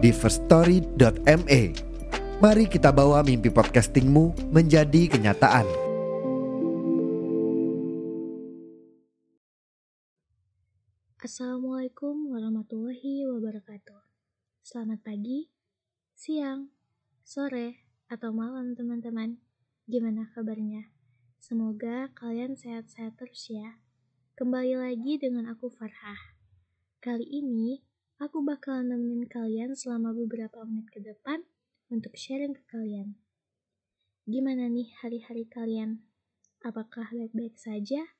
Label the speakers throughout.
Speaker 1: di firststory.me. Mari kita bawa mimpi podcastingmu menjadi kenyataan.
Speaker 2: Assalamualaikum warahmatullahi wabarakatuh. Selamat pagi, siang, sore, atau malam teman-teman. Gimana kabarnya? Semoga kalian sehat-sehat terus ya. Kembali lagi dengan aku Farhah. Kali ini aku bakalan nemenin kalian selama beberapa menit ke depan untuk sharing ke kalian. Gimana nih hari-hari kalian? Apakah baik-baik saja?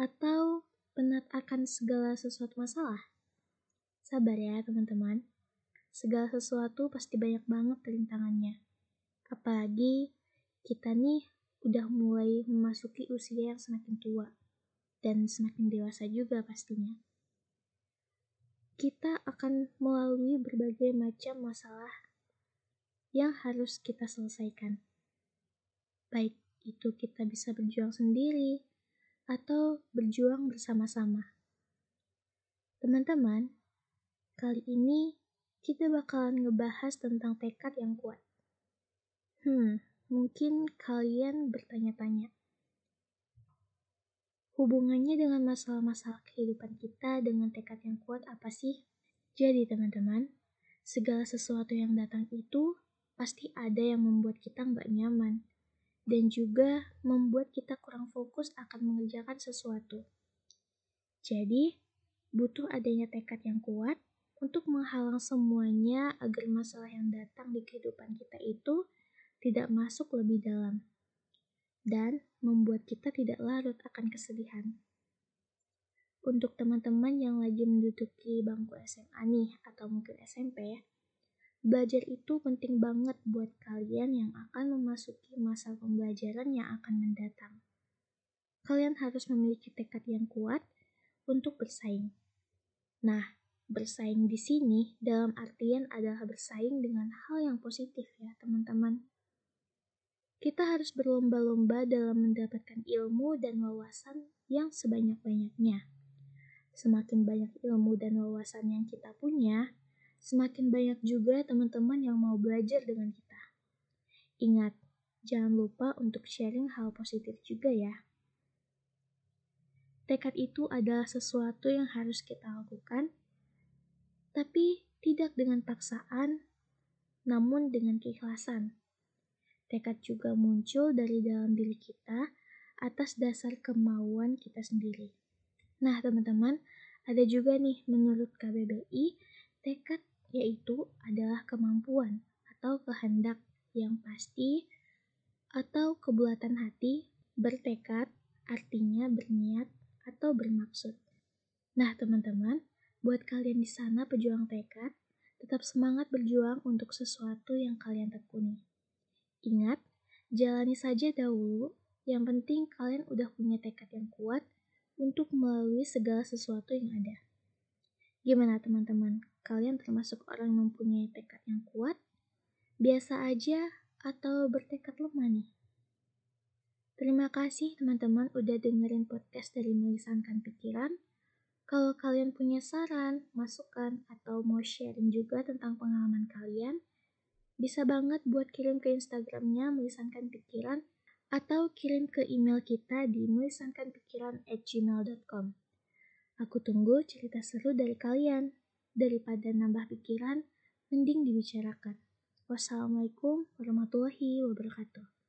Speaker 2: Atau penat akan segala sesuatu masalah? Sabar ya teman-teman. Segala sesuatu pasti banyak banget rintangannya. Apalagi kita nih udah mulai memasuki usia yang semakin tua dan semakin dewasa juga pastinya. Kita akan melalui berbagai macam masalah yang harus kita selesaikan. Baik itu kita bisa berjuang sendiri, atau berjuang bersama-sama. Teman-teman, kali ini kita bakalan ngebahas tentang tekad yang kuat. Hmm, mungkin kalian bertanya-tanya, hubungannya dengan masalah-masalah kehidupan kita dengan tekad yang kuat apa sih? Jadi teman-teman, segala sesuatu yang datang itu pasti ada yang membuat kita nggak nyaman dan juga membuat kita kurang fokus akan mengerjakan sesuatu. Jadi, butuh adanya tekad yang kuat untuk menghalang semuanya agar masalah yang datang di kehidupan kita itu tidak masuk lebih dalam dan membuat kita tidak larut akan kesedihan. Untuk teman-teman yang lagi menduduki bangku SMA nih atau mungkin SMP, Belajar itu penting banget buat kalian yang akan memasuki masa pembelajaran yang akan mendatang. Kalian harus memiliki tekad yang kuat untuk bersaing. Nah, bersaing di sini dalam artian adalah bersaing dengan hal yang positif ya, teman-teman. Kita harus berlomba-lomba dalam mendapatkan ilmu dan wawasan yang sebanyak-banyaknya. Semakin banyak ilmu dan wawasan yang kita punya, semakin banyak juga teman-teman yang mau belajar dengan kita. Ingat, jangan lupa untuk sharing hal positif juga ya. Tekad itu adalah sesuatu yang harus kita lakukan, tapi tidak dengan paksaan, namun dengan keikhlasan. Tekad juga muncul dari dalam diri kita atas dasar kemauan kita sendiri. Nah, teman-teman, ada juga nih menurut KBBI, tekad yaitu adalah kemampuan atau kehendak yang pasti atau kebulatan hati, bertekad, artinya berniat atau bermaksud. Nah, teman-teman, buat kalian di sana pejuang tekad, tetap semangat berjuang untuk sesuatu yang kalian tekuni. Ingat, jalani saja dahulu, yang penting kalian udah punya tekad yang kuat untuk melalui segala sesuatu yang ada. Gimana teman-teman? Kalian termasuk orang yang mempunyai tekad yang kuat? Biasa aja atau bertekad lemah nih? Terima kasih teman-teman udah dengerin podcast dari Melisankan Pikiran. Kalau kalian punya saran, masukan, atau mau sharing juga tentang pengalaman kalian, bisa banget buat kirim ke Instagramnya Melisankan Pikiran atau kirim ke email kita di melisankanpikiran@gmail.com. Aku tunggu cerita seru dari kalian. Daripada nambah pikiran, mending dibicarakan. Wassalamualaikum warahmatullahi wabarakatuh.